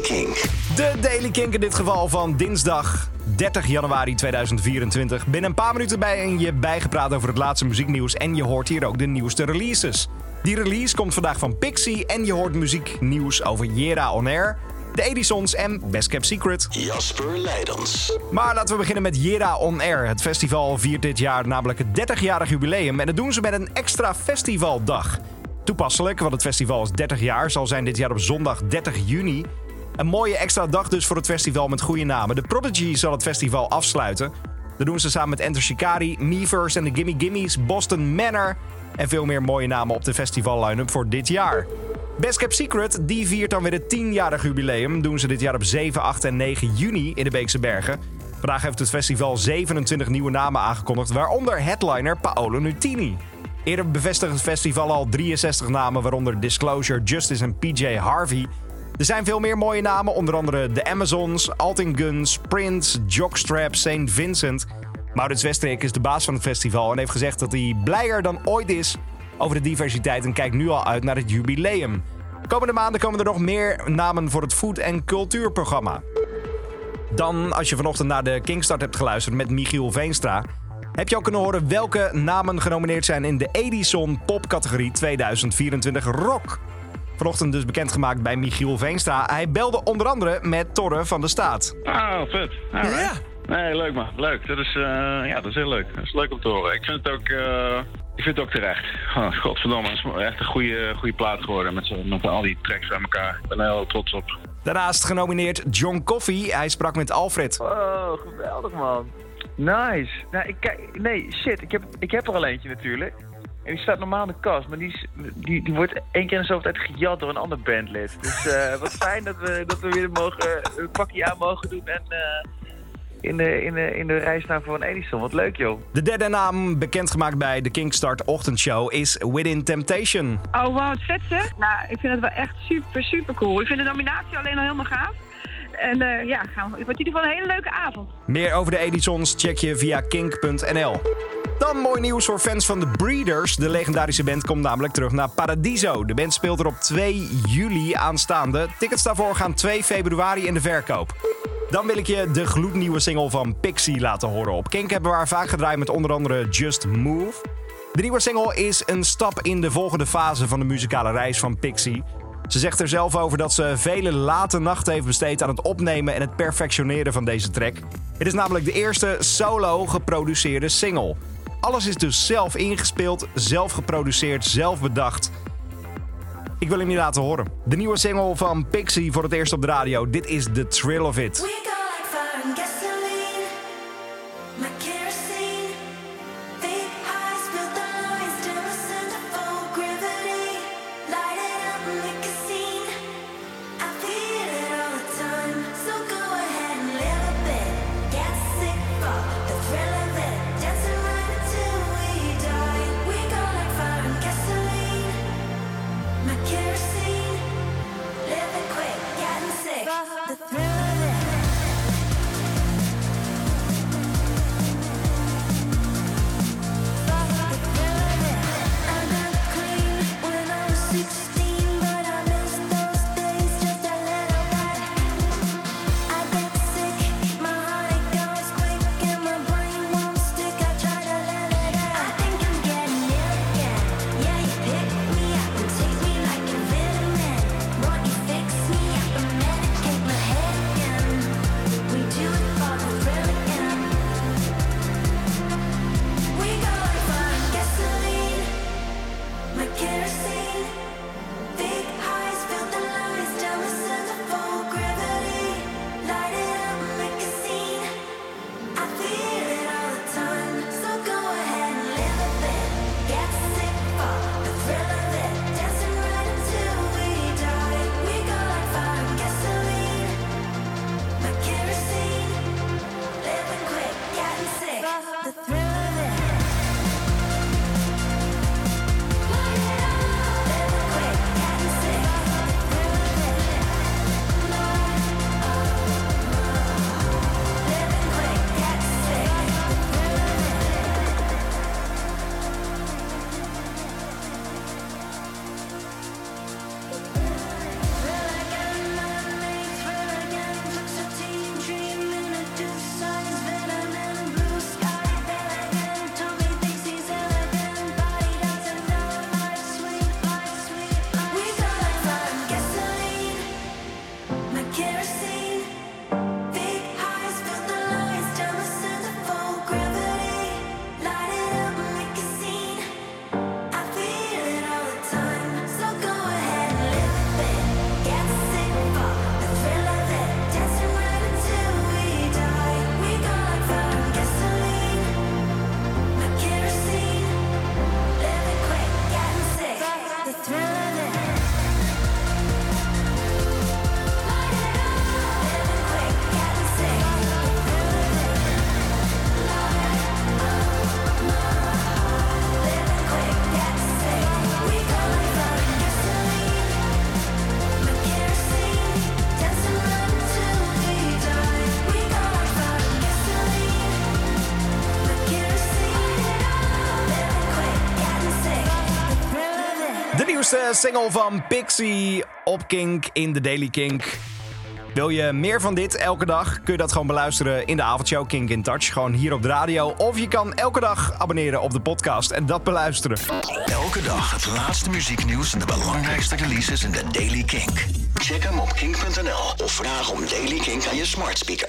Daily. De Daily Kink in dit geval van dinsdag 30 januari 2024. Binnen een paar minuten ben je bijgepraat over het laatste muzieknieuws en je hoort hier ook de nieuwste releases. Die release komt vandaag van Pixie en je hoort muzieknieuws over Jera On Air, de Edisons en Best Kept Secret. Jasper Leidens. Maar laten we beginnen met Jera On Air. Het festival viert dit jaar namelijk het 30-jarig jubileum en dat doen ze met een extra festivaldag. Toepasselijk, want het festival is 30 jaar, zal zijn dit jaar op zondag 30 juni. Een mooie extra dag dus voor het festival met goede namen. De Prodigy zal het festival afsluiten. Dat doen ze samen met Enter Shikari, Meverse en de Gimme Gimmies, Boston Manor en veel meer mooie namen op de festival line-up voor dit jaar. Best Kept Secret die viert dan weer het 10-jarig jubileum. Doen ze dit jaar op 7, 8 en 9 juni in de Beekse Bergen. Vandaag heeft het festival 27 nieuwe namen aangekondigd, waaronder headliner Paolo Nutini. Eerder bevestigt het festival al 63 namen, waaronder Disclosure, Justice en PJ Harvey. Er zijn veel meer mooie namen, onder andere de Amazons, Alting Guns, Prince, Jockstrap, St. Vincent. Maurits Westrik is de baas van het festival en heeft gezegd dat hij blijer dan ooit is over de diversiteit en kijkt nu al uit naar het jubileum. Komende maanden komen er nog meer namen voor het food- en cultuurprogramma. Dan, als je vanochtend naar de Kingstart hebt geluisterd met Michiel Veenstra, heb je ook kunnen horen welke namen genomineerd zijn in de Edison Popcategorie 2024 Rock. Vanochtend dus bekendgemaakt bij Michiel Veenstra. Hij belde onder andere met Torre van de Staat. Ah, vet. Ja. Nee, leuk man. Leuk. Dat is, eh, ja, dat is heel leuk. Dat is leuk om te horen. Ik vind het ook, eh, ik vind het ook terecht. Oh, godverdomme, het is echt een goede, goede plaat geworden met, zo, met al die tracks bij elkaar. Ik ben er heel trots op. Daarnaast genomineerd John Coffey. Hij sprak met Alfred. Oh, geweldig man. Nice. Nou, ik, kijk- nee, shit. Ik heb, ik heb er al eentje natuurlijk. En die staat normaal in de kast, maar die, is, die, die wordt één keer in de zoveel tijd gejat door een ander bandlid. Dus eh, wat fijn dat we, dat we weer mogen, een pakje aan mogen doen en eh, in, de, in, de, in de voor een Edison. Wat leuk joh. De derde naam, bekendgemaakt bij de Kingstart ochtendshow, is Within Temptation. Oh, wow, wat vet zeg. Nou, ik vind het wel echt super, super cool. Ik vind de nominatie alleen al helemaal gaaf. En eh, ja, gaan we, het wordt in ieder geval een hele leuke avond. Meer over de Edisons check je via kink.nl. Dan mooi nieuws voor fans van The Breeders. De legendarische band komt namelijk terug naar Paradiso. De band speelt er op 2 juli aanstaande. Tickets daarvoor gaan 2 februari in de verkoop. Dan wil ik je de gloednieuwe single van Pixie laten horen. Op Kink hebben we haar vaak gedraaid met onder andere Just Move. De nieuwe single is een stap in de volgende fase van de muzikale reis van Pixie. Ze zegt er zelf over dat ze vele late nachten heeft besteed aan het opnemen en het perfectioneren van deze track. Het is namelijk de eerste solo geproduceerde single. Alles is dus zelf ingespeeld, zelf geproduceerd, zelf bedacht. Ik wil hem je laten horen. De nieuwe single van Pixie voor het eerst op de radio. Dit is The Thrill of It. Nieuwste single van Pixie op Kink in de Daily Kink. Wil je meer van dit elke dag? Kun je dat gewoon beluisteren in de avondshow Kink in Touch. Gewoon hier op de radio. Of je kan elke dag abonneren op de podcast en dat beluisteren. Elke dag het laatste muzieknieuws en de belangrijkste releases in de Daily Kink. Check hem op kink.nl of vraag om Daily Kink aan je smart speaker.